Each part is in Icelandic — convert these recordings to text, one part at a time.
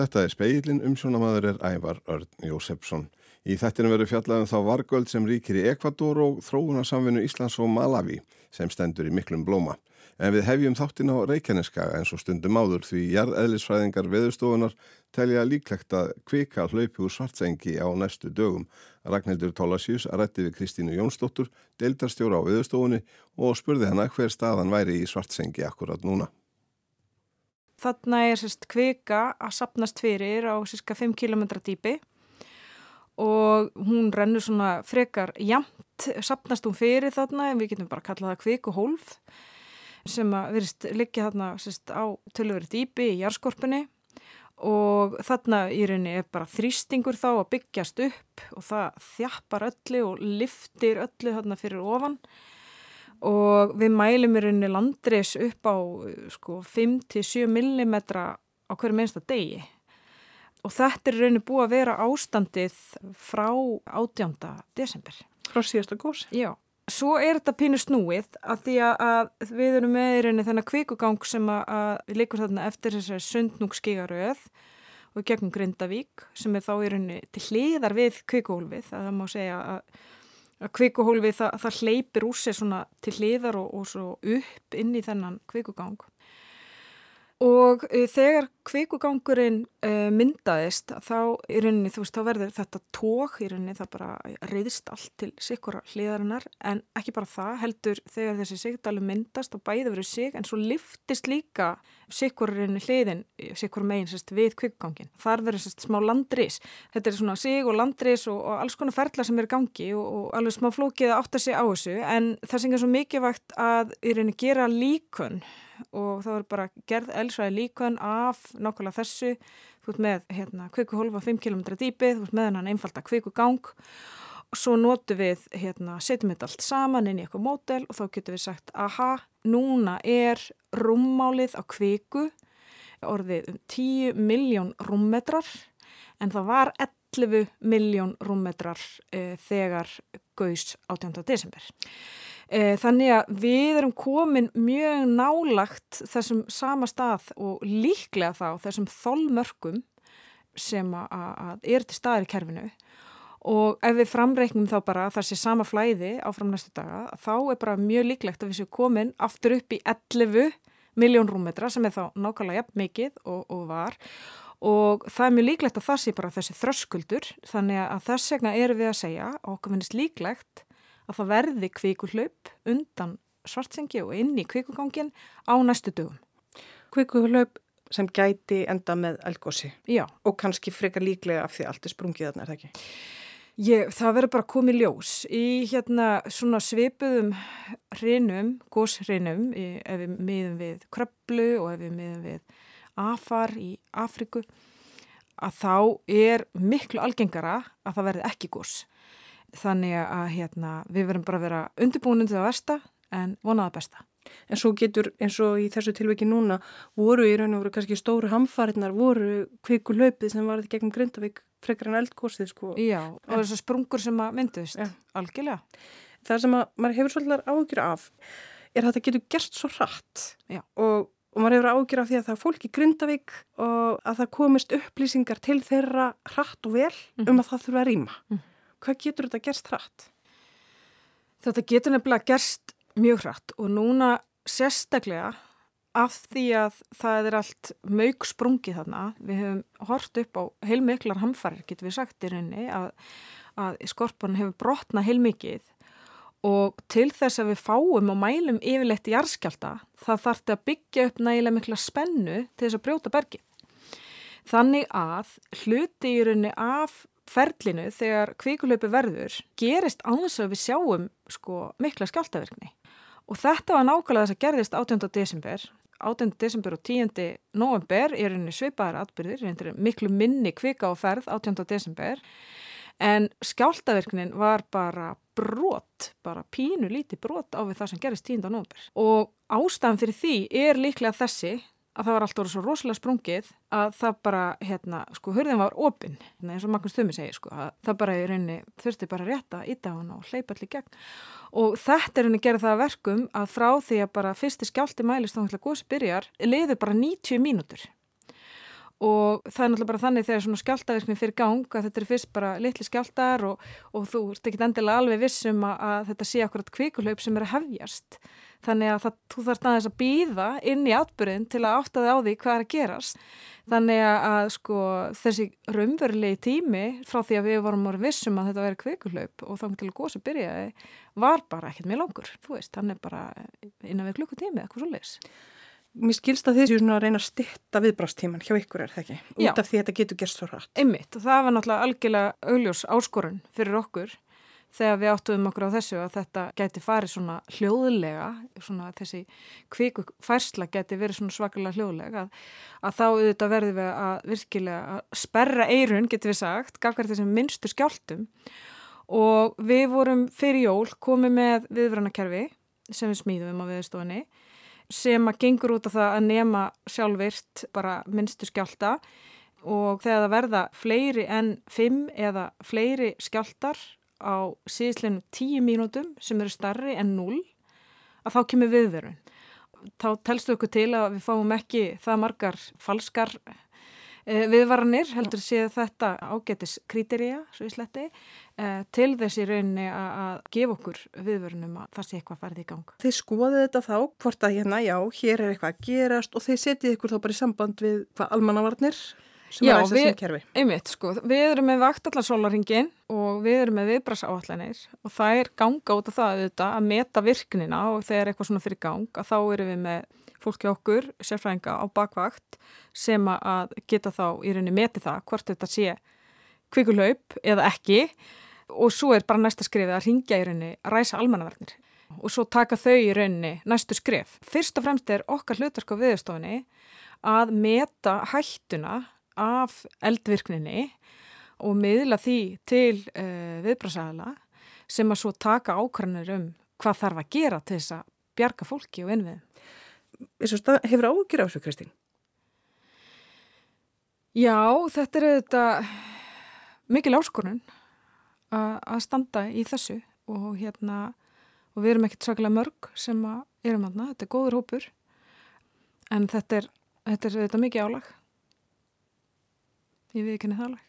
Þetta er speilin, umsjónamaður er Ævar Örn Jósefsson. Í þettinum verður fjallaðum þá vargöld sem ríkir í Ekvador og þróunarsamvinnu Íslands og Malawi sem stendur í miklum blóma. En við hefjum þáttin á Reykjaneskaga eins og stundum áður því jarðeðlisfræðingar veðustofunar telja líklegt að kvika hlaupi úr svartsengi á næstu dögum. Ragnhildur Tólasjús rætti við Kristínu Jónsdóttur, deildarstjóra á veðustofunni og spurði hana hver staðan væri í svartsengi akkurat núna. Þarna er sérst kvika að sapnast fyrir á sérska 5 km dýpi og hún rennur svona frekar jamt, sapnast hún fyrir þarna en við getum bara kallað það kvikuhólf sem að verist liggja þarna sérst á tölveri dýpi í járskorpunni og þarna í rauninni er bara þrýstingur þá að byggjast upp og það þjappar öllu og liftir öllu þarna fyrir ofan. og við mælum í rauninni landris upp á sko 5-7 mm á hverju minnsta degi og þetta er rauninni búið að vera ástandið frá 18. desember. Frá síðasta gósi? Já. Svo er þetta pínu snúið að því að við erum með í rauninni þennan kvikugang sem að við leikum þarna eftir þessari sundnúkskígaröð og gegnum Grindavík sem er þá í rauninni til hliðar við kvikuhólfið að það má segja að að kvikuhólfi það, það hleypir úr sig svona til hliðar og, og svo upp inn í þennan kvikugang og e, þegar kvikugangurinn e, myndaðist þá rauninni veist þá verður þetta tók rauninni það bara reyðist allt til sikkura hliðarinnar. En ekki bara það heldur þegar þessi sigdalum myndast og bæði verið sig en svo liftist líka sikkurinn hliðin sikkur megin sérst, við kvikugangin þar verður sérst, smá landris. Þetta er svona sig og landris og, og alls konar ferla sem er gangi og, og alveg smá flókið að átta sig á þessu. En það er svo mikilvægt að í rauninni gera líkun og þá er bara gerð elsvæði líkun af nákvæmlega þessu þú ert með hérna, kvikuhólfa 5 km dýpið, þú ert með hennan einfalda kvikugang og svo notu við hérna, setjum þetta allt saman inn í eitthvað mótel og þá getur við sagt aha, núna er rúmmálið á kviku orðið um 10 miljón rúmmetrar en það var 11 miljón rúmmetrar e, þegar gauðs 18. desember Eh, þannig að við erum komin mjög nálagt þessum sama stað og líklega þá þessum þólmörkum sem að er til staðir í kerfinu. Og ef við framreiknum þá bara það sé sama flæði áfram næstu daga þá er bara mjög líklegt að við séum komin aftur upp í 11 miljón rúmmetra sem er þá nákvæmlega jafn mikið og, og var. Og það er mjög líklegt að það sé bara þessi þröskuldur þannig að þess vegna erum við að segja okkur finnst líklegt að það verði kvikuhlaup undan svartsengi og inn í kvikugangin á næstu dögum. Kvikuhlaup sem gæti enda með elgósi? Og kannski frekar líklega af því allt er sprungið þarna, er það ekki? Ég, það verður bara komið ljós í hérna svona svipuðum hrinum, góshrinum, ef við miðum við kröplu og ef við miðum við afar í Afriku, að þá er miklu algengara að það verði ekki gós þannig að hérna, við verum bara að vera undirbúin undir það versta en vonaða besta. En svo getur eins og í þessu tilveki núna voru í raun og voru kannski stóru hamfarinnar voru kviku löpið sem varði gegnum Grindavík frekar en eldkostið sko. Já og þessar sprungur sem að myndust, ja. algjörlega. Það sem að maður hefur svolítið ágjur af er að þetta getur gert svo hratt og, og maður hefur ágjur af því að það er fólk í Grindavík og að það komist upplýsingar til þeirra hratt og vel mm -hmm. um að það þurfa að rýma. Mm -hmm hvað getur þetta gerst hratt? Þetta getur nefnilega gerst mjög hratt og núna sérstaklega af því að það er allt mög sprungið þarna. Við hefum hort upp á heilmiklar hamfarir, getur við sagt í rauninni, að, að skorpan hefur brotnað heilmikið og til þess að við fáum og mælum yfirleitt í jarðskjálta, það þarf þetta að byggja upp nægilega mikla spennu til þess að brjóta bergið. Þannig að hluti í rauninni af ferlinu þegar kvíkulöpu verður gerist ánþess að við sjáum sko mikla skjáltaverkni og þetta var nákvæmlega þess að gerðist 18. desember 18. desember og 10. november er henni svipaðar atbyrðir miklu minni kvika á ferð 18. desember en skjáltaverknin var bara brot, bara pínu líti brot á við það sem gerist 10. november og ástæðan fyrir því er líklega þessi að það var alltaf svo rosalega sprungið að það bara, hérna, sko, hörðin var opinn, hérna, eins og Magnús Þumi segir, sko, að það bara í rauninni þurfti bara rétta í dagun og hleypa allir gegn. Og þetta er rauninni gerð það verkum að frá því að bara fyrsti skjálti mælist þá ætla góðs byrjar, leiður bara 90 mínútur og það er náttúrulega bara þannig þegar svona skjáltaverkni fyrir gang að þetta er fyrst bara litli skjáltar og, og þú ert ekki endilega alveg vissum að, að þetta sé akkurat kvikulaup sem er að hefjast. Þannig að það, þú þarf aðeins að býða inn í atbyrðin til að átta þig á því hvað er að gerast. Þannig að sko þessi raunverulegi tími frá því að við varum orðið vissum að þetta veri kvikulaup og þá til að góðs að byrjaði var bara ekkert mjög langur, veist, hann er bara innan við klukkutími, eitthvað svo Mér skilst að þið séu að reyna að stitta viðbrástíman hjá ykkur er það ekki? Út Já. af því að þetta getur gerst svo rætt. Einmitt og það var náttúrulega algjörlega augljós áskorun fyrir okkur þegar við áttuðum okkur á þessu að þetta gæti farið svona hljóðlega, svona þessi kviku færsla gæti verið svona svakalega hljóðlega að, að þá auðvitað verðum við að virkilega að sperra eirun, getur við sagt, gafkvært þessum minnstu skjáltum og við vorum fyrir jól komið með viðvöranakerfi sem við smíðum á viðstofunni sem að gengur út af það að nema sjálfvirt bara minnstu skjálta og þegar það verða fleiri en fimm eða fleiri skjáltar á síðisleginum tíu mínútum sem eru starri en null að þá kemur viðverun. Þá telstu okkur til að við fáum ekki það margar falskar viðvaranir, heldur sé þetta ágætis í sletti, eh, til þessi rauninni að gefa okkur viðverunum að það sé eitthvað færði í gang. Þið skoðið þetta þá, hvort að hérna, já, hér er eitthvað að gerast og þið setjið ykkur þá bara í samband við hvað almannavarnir sem Já, að ræsa við- sem kerfi. Einmitt, sko, við erum með vakt allar sólaringin og við erum með viðbrasáallanir og það er ganga út af það auðvitað að meta virknina og þegar eitthvað svona fyrir gang að þá erum við með fólki okkur, sérfræðinga á bakvakt sem að geta þá í rauninni metið það hvort þetta sé kvikulaup eða ekki og svo er bara næsta skrifið að ringja í rauninni að ræsa almannavarnir og svo taka þau í rauninni næstu skrif. Fyrst og fremst er okkar hlutark á viðstofinni að meta hættuna af eldvirkninni og miðla því til uh, viðbrasæðala sem að svo taka ákvarðanir um hvað þarf að gera til þess að bjarga fólki og innviðum. Stað hefur ágjur á þessu, Kristín? Já, þetta er auðvitað mikil áskorun að standa í þessu og hérna og við erum ekkert sakalega mörg sem að erum aðna, þetta er góður hópur en þetta er, þetta er auðvitað mikið álag ég við ekki það álag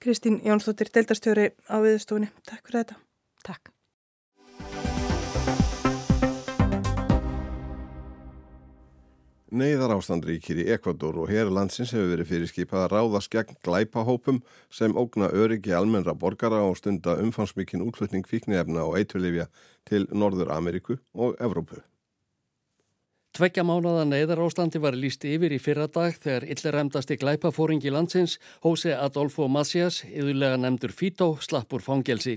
Kristín Jónsdóttir, deildarstjóri á viðstofunni. Takk fyrir þetta. Takk Neiðar ástand ríkir í Ekvador og hér landsins hefur verið fyrirskipað að ráðast gegn glæpahópum sem ógna öryggi almennra borgara og stunda umfangsmikinn útflutning fíknefna og eiturlifja til Norður Ameríku og Evrópu. Tveggja mánaða neyðar ástandi var líst yfir í fyrra dag þegar illræmdasti glæpafóringi landsins, Jose Adolfo Macias, yðurlega nefndur Fito, slappur fangelsi.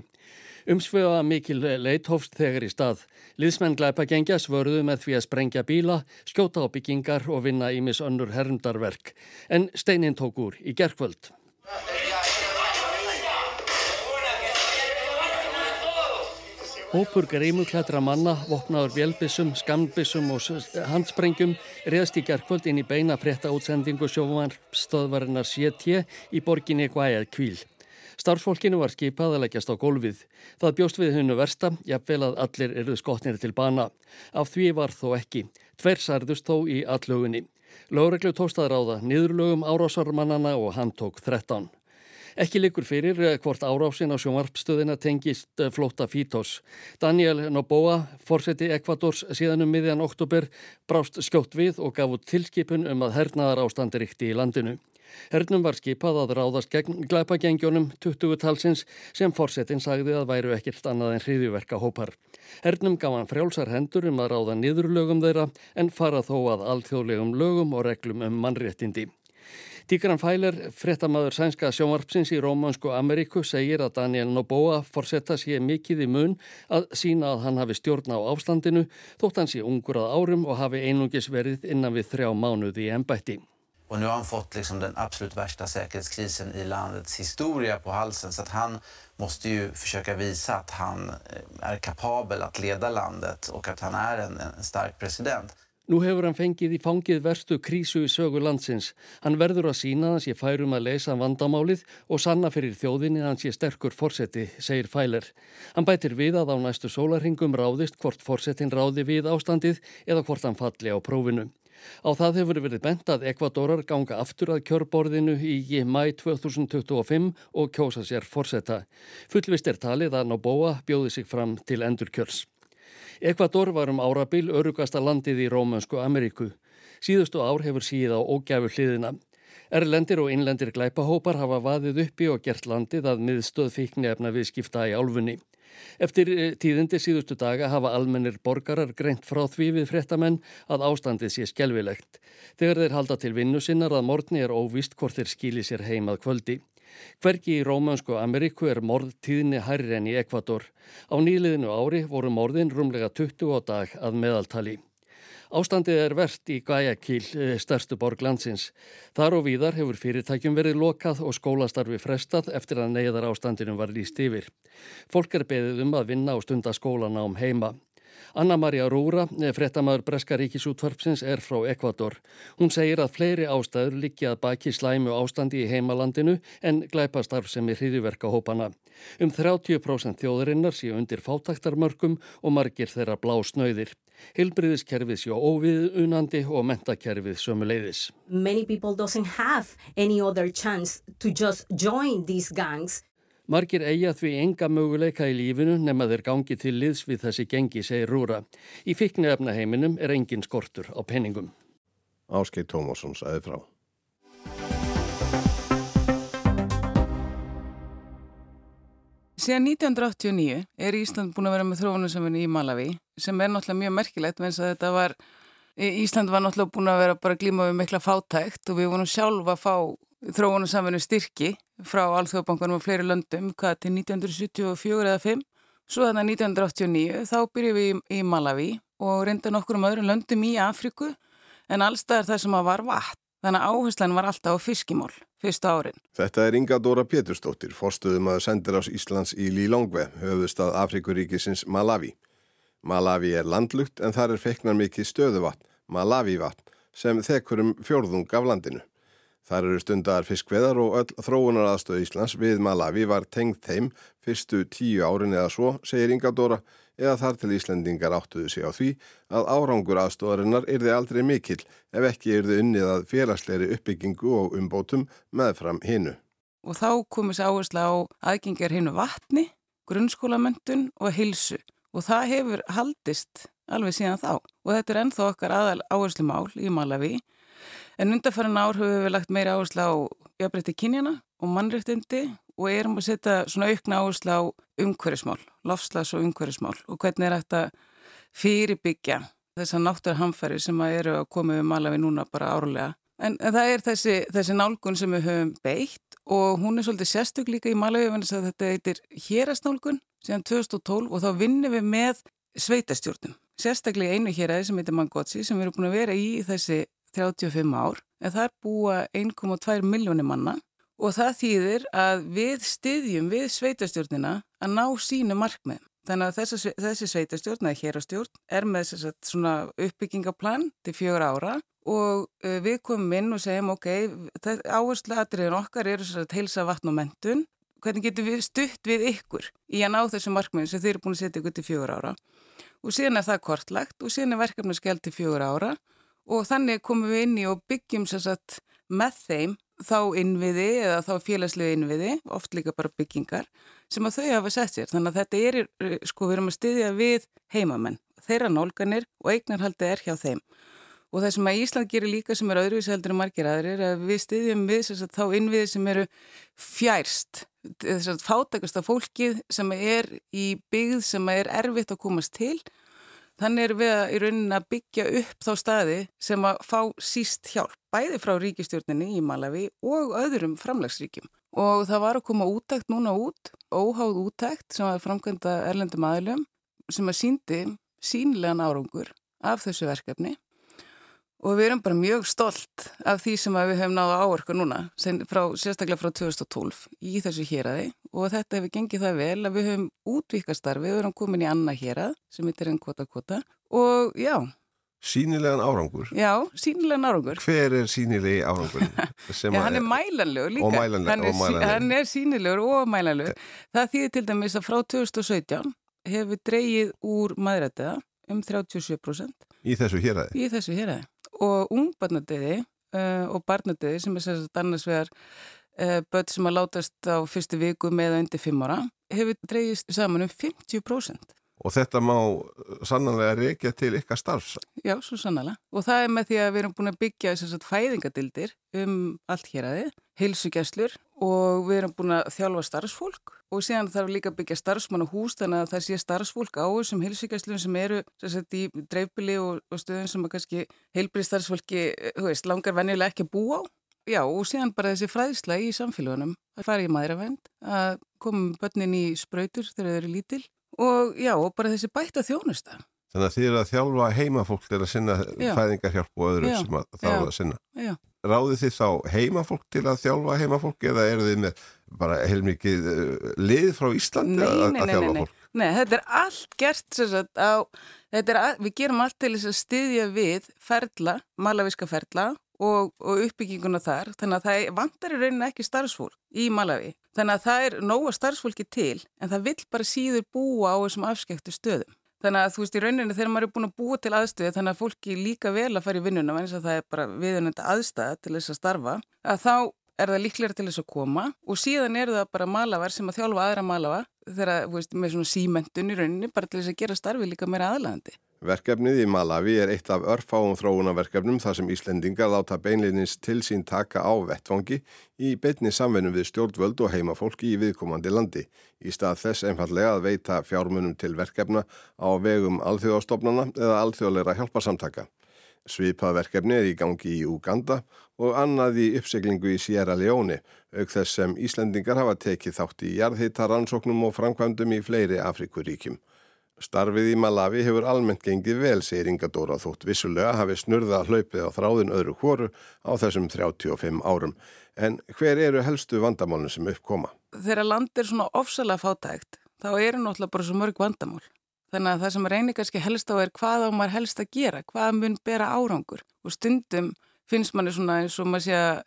Umsvefa mikil leithofst þegar í stað. Liðsmenn glæpagengja svörðu með því að sprengja bíla, skjóta á byggingar og vinna ímis önnur hermdarverk. En steinin tók úr í gerkvöld. Hópur greimuklættra manna, vopnaður vélbissum, skambissum og handsprengjum reðst í gerkvöld inn í beina frétta útsendingu sjóvarstöðvarinnar CT í borginni Guayaquil. Starfsfólkinu var skipað að leggjast á gólfið. Það bjóst við hunnu versta, jafnvel að allir eruð skotnir til bana. Af því var þó ekki. Tver særðust þó í allugunni. Lögreglu tókst að ráða niðurlögum árásarmannana og hann tók 13. Ekki likur fyrir eh, hvort árásin á sjónvarpstöðina tengist eh, flóta Fítós. Daniel Noboa, fórseti Ekvadors síðan um miðjan oktober, brást skjótt við og gaf út tilskipun um að hernaðar ástandi ríkti í landinu. Hernum var skipað að ráðast gegn glæpagengjónum 20 talsins sem fórsetin sagði að væru ekkert annað en hriðjuverka hópar. Hernum gaf hann frjálsar hendur um að ráða niðurlögum þeirra en fara þó að alþjóðlegum lögum og reglum um mannréttindi. Tíkran Fæler, frettamæður sænska sjónvarpsins í Rómansku Ameríku, segir að Daniel Noboa forsetta sé mikið í mun að sína að hann hafi stjórn á ástandinu þótt hann sé ungur að árum og hafi einungis verið innan við þrjá mánuði í ennbætti. Och nu har han fått liksom den absolut värsta säkerhetskrisen i landets historia på halsen så att han måste ju försöka visa att han eh, är kapabel att leda landet och att han är en, en stark president. Nú hefur hann fengið í fangið verstu krísu í sögu landsins. Hann verður að sína að hann sé færum að leysa vandamálið og sanna fyrir þjóðinni að hann sé sterkur fórseti, segir Fæler. Hann bætir við að á næstu sólarhingum ráðist hvort fórsetin ráði við ástandið eða hvort hann falli á prófinu. Á það hefur verið bent að Ekvadorar ganga aftur að kjörborðinu í mæ 2025 og kjósa sér forsetta. Fullvist er talið að Noboa bjóði sig fram til endurkjörs. Ekvador var um árabil örugasta landið í Rómansku Ameríku. Síðustu ár hefur síð á ógæfu hliðina. Erlendir og innlendir glæpahópar hafa vaðið uppi og gert landið að miðstöð fíkni efna viðskipta í álfunni. Eftir eh, tíðindi síðustu daga hafa almennir borgarar greint frá því við frettamenn að ástandið sé skjelvilegt. Þegar þeir halda til vinnu sinnar að morgni er óvist hvort þeir skýli sér heimað kvöldi. Hvergi í Rómansku Ameríku er morðtíðni hærri enn í Ekvator. Á nýliðinu ári voru morðin rúmlega 20 á dag að meðaltali. Ástandið er verðt í Guayaquil, eh, stærstu borg landsins. Þar og víðar hefur fyrirtækjum verið lokað og skólastarfi frestað eftir að neyðar ástandinum var líst yfir. Fólk er beðið um að vinna og stunda skólana um heima. Anna-Maria Rúra, eh, frettamæður Breska ríkisútvarpsins, er frá Ekvator. Hún segir að fleiri ástæður likja að baki slæmu ástandi í heimalandinu en glæpastarf sem er hriðiverka hópana. Um 30% þjóðurinnar séu undir fátaktarmörkum og margir þeirra blá snöyðir. Hilbriðiskerfið séu óviðunandi og mentakerfið sömuleiðis. Many people doesn't have any other chance to just join these gangs Margir eiga því enga möguleika í lífinu nema þeir gangi til liðs við þessi gengi, segir Rúra. Í fikknefna heiminum er engin skortur á penningum. Áskei Tómasson sæði frá. Síðan 1989 er Ísland búin að vera með þróunarsamfunni í Malawi sem er náttúrulega mjög merkilegt vegna að þetta var, Ísland var náttúrulega búin að vera bara glíma við mikla fátækt og við vorum sjálfa að fá þróunarsamfunni styrki frá Alþjóðbankunum og fleiri löndum, hvað til 1974 eða 5. Svo þannig að 1989 þá byrjum við í, í Malawi og reynda nokkur um öðrum löndum í Afriku en allstað er það sem að var vatn. Þannig að áherslan var alltaf á fiskimól fyrsta árin. Þetta er Inga Dóra Péturstóttir, forstuðum að sendir ás Íslands í Lílongve, höfðustad Afrikuríkisins Malawi. Malawi er landlugt en þar er feiknar mikið stöðuvatn, Malawi vatn, sem þekkur um fjórðung af landinu. Þar eru stundar fiskveðar og öll þróunar aðstöð Íslands við Malawi var tengt þeim fyrstu tíu árin eða svo, segir Inga Dóra, eða þar til Íslandingar áttuðu sig á því að árangur aðstöðarinnar yrði aldrei mikil ef ekki yrði unnið að félagsleiri uppbyggingu og umbótum meðfram hinnu. Og þá komur sér áherslu á aðgengjar hinnu vatni, grunnskólamöntun og hilsu og það hefur haldist alveg síðan þá. Og þetta er ennþá okkar aðal áherslu mál í Malawi En undarfæran ár höfum við lagt meira áherslu á jafnbreytti kynjana og mannréttindi og erum að setja svona aukna áherslu á umhverjismál, lofslags og umhverjismál og hvernig er þetta fyrirbyggja þessar náttúrhamfæri sem að eru að koma við malafi núna bara árlega. En, en það er þessi, þessi nálgun sem við höfum beitt og hún er svolítið sérstök líka í malafi en þess að þetta heitir hérastnálgun síðan 2012 og þá vinnum við með sveitastjórnum. Sérstaklega einu héræði sem heitir Mangotsi sem við erum búin að vera í þessi 35 ár en það er búa 1,2 miljónir manna og það þýðir að við styðjum við sveitastjórnina að ná sínu markmið. Þannig að þessi, þessi sveitastjórn eða hérastjórn er með sagt, uppbyggingaplan til fjögur ára og uh, við komum inn og segjum ok, áherslu aðriðin okkar eru að heilsa vatn og mentun. Hvernig getur við stutt við ykkur í að ná þessu markmið sem þeir eru búin að setja ykkur til fjögur ára? Og síðan er það kortlagt og síðan er verkefni skell til fjögur ára og þannig komum við inn í og byggjum sagt, með þeim þá innviði eða þá félagslegu innviði, oft líka bara byggingar, sem að þau hafa sett sér. Þannig að þetta er, sko, við erum að styðja við heimamenn, þeirra nálganir og eignarhaldi er hjá þeim. Og það sem að Ísland gerir líka sem er öðruvísi heldur en margir aðrir er að við styðjum við sagt, þá innviði sem eru fjærst, þess að fátakast af fólkið sem er í byggð sem er erfitt að komast til Þannig er við að í rauninni að byggja upp þá staði sem að fá síst hjálp, bæði frá ríkistjórninni í Malawi og öðrum framlagsríkjum. Og það var að koma útækt núna út, óháð útækt sem var framkvæmda erlendum aðlum sem að síndi sínlegan árangur af þessu verkefni og við erum bara mjög stolt af því sem við höfum náða áorku núna, frá, sérstaklega frá 2012 í þessu héræði og þetta hefur gengið það vel að við höfum útvíkastarfi, við höfum komin í annað hérað sem heitir enn kvota kvota og já. Sínilegan árangur? Já, sínilegan árangur. Hver er sínilegi árangur? Já, hann er mælanlegur líka. Og mælanlegur. Hann er, mælanlegur. Hann er sínilegur og mælanlegur. Það þýðir til dæmis að frá 2017 hefur dreyið úr maðrættiða um 37%. Í þessu héræði? Í þessu héræði og ungbarnadöði uh, og barnadöði sem er sérstaklega annars vegar börn sem að látast á fyrstu viku með undir fimm ára hefur dreyist saman um 50%. Og þetta má sannanlega reykja til ykkar starfs? Já, svo sannanlega. Og það er með því að við erum búin að byggja þess að fæðingadildir um allt hér aðið, heilsugjæslur og við erum búin að þjálfa starfsfólk og síðan þarf líka að byggja starfsmann og hús þannig að það sé starfsfólk á þessum heilsugjæslum sem eru sagt, í dreifbili og, og stöðum sem að kannski heilbrið starfsfólki veist, langar venjulega ekki að búa á. Já, og síðan bara þessi fræðsla í samfélagunum að fara í maðuravend, að koma börnin í spröytur þegar þau eru lítil og já, og bara þessi bætta þjónusta. Þannig að þið eru að þjálfa heimafólk til að sinna já. fæðingarhjálp og öðru já. sem að þá er að sinna. Já. Ráði þið þá heimafólk til að þjálfa heimafólk eða eru þið með bara heilmikið uh, lið frá Íslandi nei, að, nei, að þjálfa nei, fólk? Nei, þetta er allt gert sagt, á, að, við gerum allt til þess að styðja við ferla, malavíska ferla og, og uppbygginguna þar þannig að það vantar í rauninu ekki starfsfólk í Malawi. Þannig að það er nóga starfsfólki til en það vill bara síður búa á þessum afskektu stöðum. Þannig að þú veist í rauninu þegar maður er búin að búa til aðstöðu þannig að fólki líka vel að fara í vinnuna en þess að það er bara viðunenda aðstæða til þess að starfa að þá er það líklega til þess að koma og síðan eru það bara malavar sem að þjálfa aðra malavar þegar, þú veist, með svona símentun í rauninni bara til þess að gera starfi líka meira aðlæðandi. Verkefnið í Malawi er eitt af örfáum þróunarverkefnum þar sem Íslendingar láta beinleginins til sín taka á vettfangi í beitni samvennu við stjórnvöld og heimafólki í viðkomandi landi. Í stað þess einfallega að veita fjármunum til verkefna á vegum alþjóðastofnana eða alþjóðleira hjálparsamtaka. Svipað verkefni er í gangi í Uganda og annað í uppseglingu í Sierra Leone, auk þess sem Íslendingar hafa tekið þátt í jarðhita rannsóknum og framkvæmdum í fleiri Afrikuríkjum. Starfið í Malawi hefur almennt gengið vel, segir Inga Dóra þótt vissulega hafi snurða hlaupið á þráðin öðru hóru á þessum 35 árum. En hver eru helstu vandamálinn sem uppkoma? Þegar land er svona ofsalega fátækt, þá eru náttúrulega bara svo mörg vandamál. Þannig að það sem reynir kannski helst á er hvað á maður helst að gera, hvað mun bera árangur. Og stundum finnst manni svona eins og maður sé að,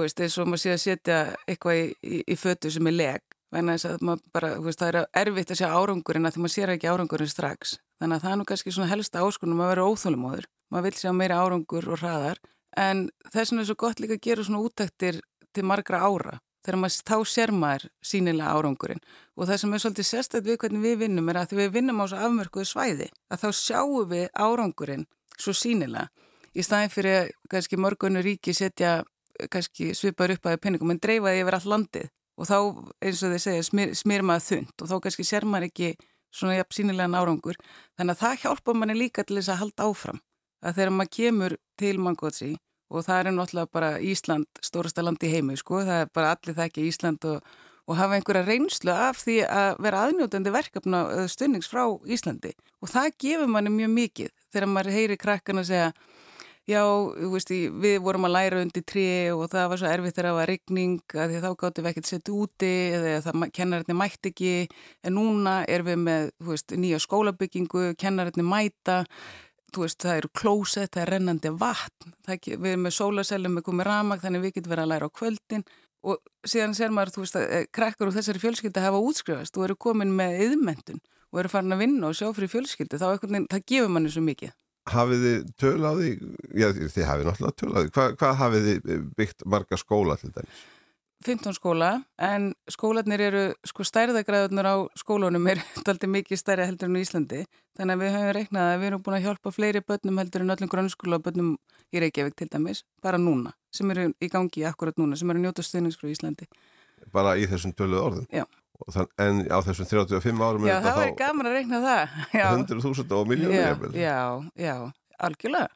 veist, maður sé að setja eitthvað í, í, í fötu sem er leg bara, veist, það er erfitt að sjá árangurinn að því maður sér ekki árangurinn strax. Þannig að það er nú kannski svona helsta áskonum að vera óþólumóður. Maður vil sjá meira árangur og hraðar en þess vegna er svo gott líka að gera svona útæktir til margra ára þegar maður þá sér maður sínilega árangurinn og það sem er svolítið sérstætt við hvernig við vinnum er að því við vinnum á svo afmörkuðu svæði að þá sjáum við árangurinn svo sínilega í staðin fyrir kannski mörgunni ríki setja kannski svipar upp að penningum en dreifaði yfir all landið og þá eins og þeir segja smyr, smyr maður þund og þá kannski sér maður ekki svona jafn sínilega nárangur þannig að það hjálpa manni líka til þess að halda áfram. Að þegar maður kemur til Mangótsi og það er náttúrulega bara Ísland stórasta land í heimi sko, það er bara allir það ekki Ísland og, og hafa einhverja reynslu af því að vera aðnjótandi verkefna stundnings frá Íslandi. Og það gefur manni mjög mikið þegar maður heyri krakkan að segja já, veist, við vorum að læra undir trí og það var svo erfitt þegar það var regning að þá gáttum við ekkert setja úti eða það kennarinnir mætti ekki. En núna er við með veist, nýja skólabyggingu, kennarinnir mæta. Veist, það eru klósett, það er rennandi vatn. Það, við erum með sólasellum, við komum með ramag þannig við getum verið að læra á kvöldin. Og síðan ser maður, þú veist, að eh, krakkar úr þessari fjölskyldi hafa útskrifast og eru komin með yðmendun og eru farin að vinna og sjá fyrir fjölskyldi, þá veginn, það gefur manni svo mikið hafið þið töl á því, já þið hafið náttúrulega töl á því, Hva, hvað hafið þið byggt marga skóla til dæmis? 15 skóla, en skólanir eru, sko stærðagræðunar á skólunum er alltaf mikið stærri heldur en í Íslandi, þannig að við höfum reiknað að við erum búin að hjálpa fleiri börnum heldur en öllum grunnskóla börnum í Reykjavík til dæmis, bara núna, sem eru í gangi akkurat núna, sem eru njóta stuðnings frá Íslandi. Bara í þessum töluð orðum? Já. Þann, en á þessum 35 árum Já, það væri gaman að reikna það 100.000 og miljónir Já, já, algjörlega.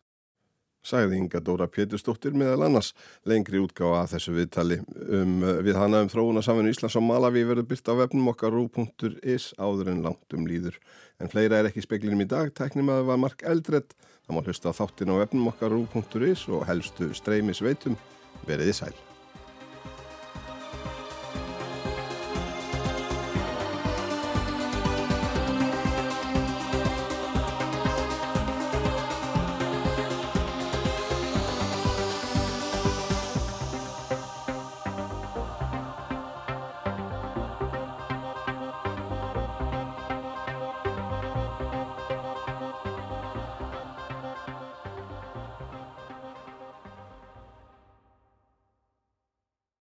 Sæði Inga Dóra Pétursdóttir meðal annars lengri útgáða að þessu viðtali um, við hana um þróuna saminu Íslands og Malawi verður byrkt á vefnum okkar rú.is áður en langt um líður. En fleira er ekki speklinum í dag. Tæknum að það var mark eldredd það má hlusta á þáttin á vefnum okkar rú.is og helstu streymisveitum. Veriði sæl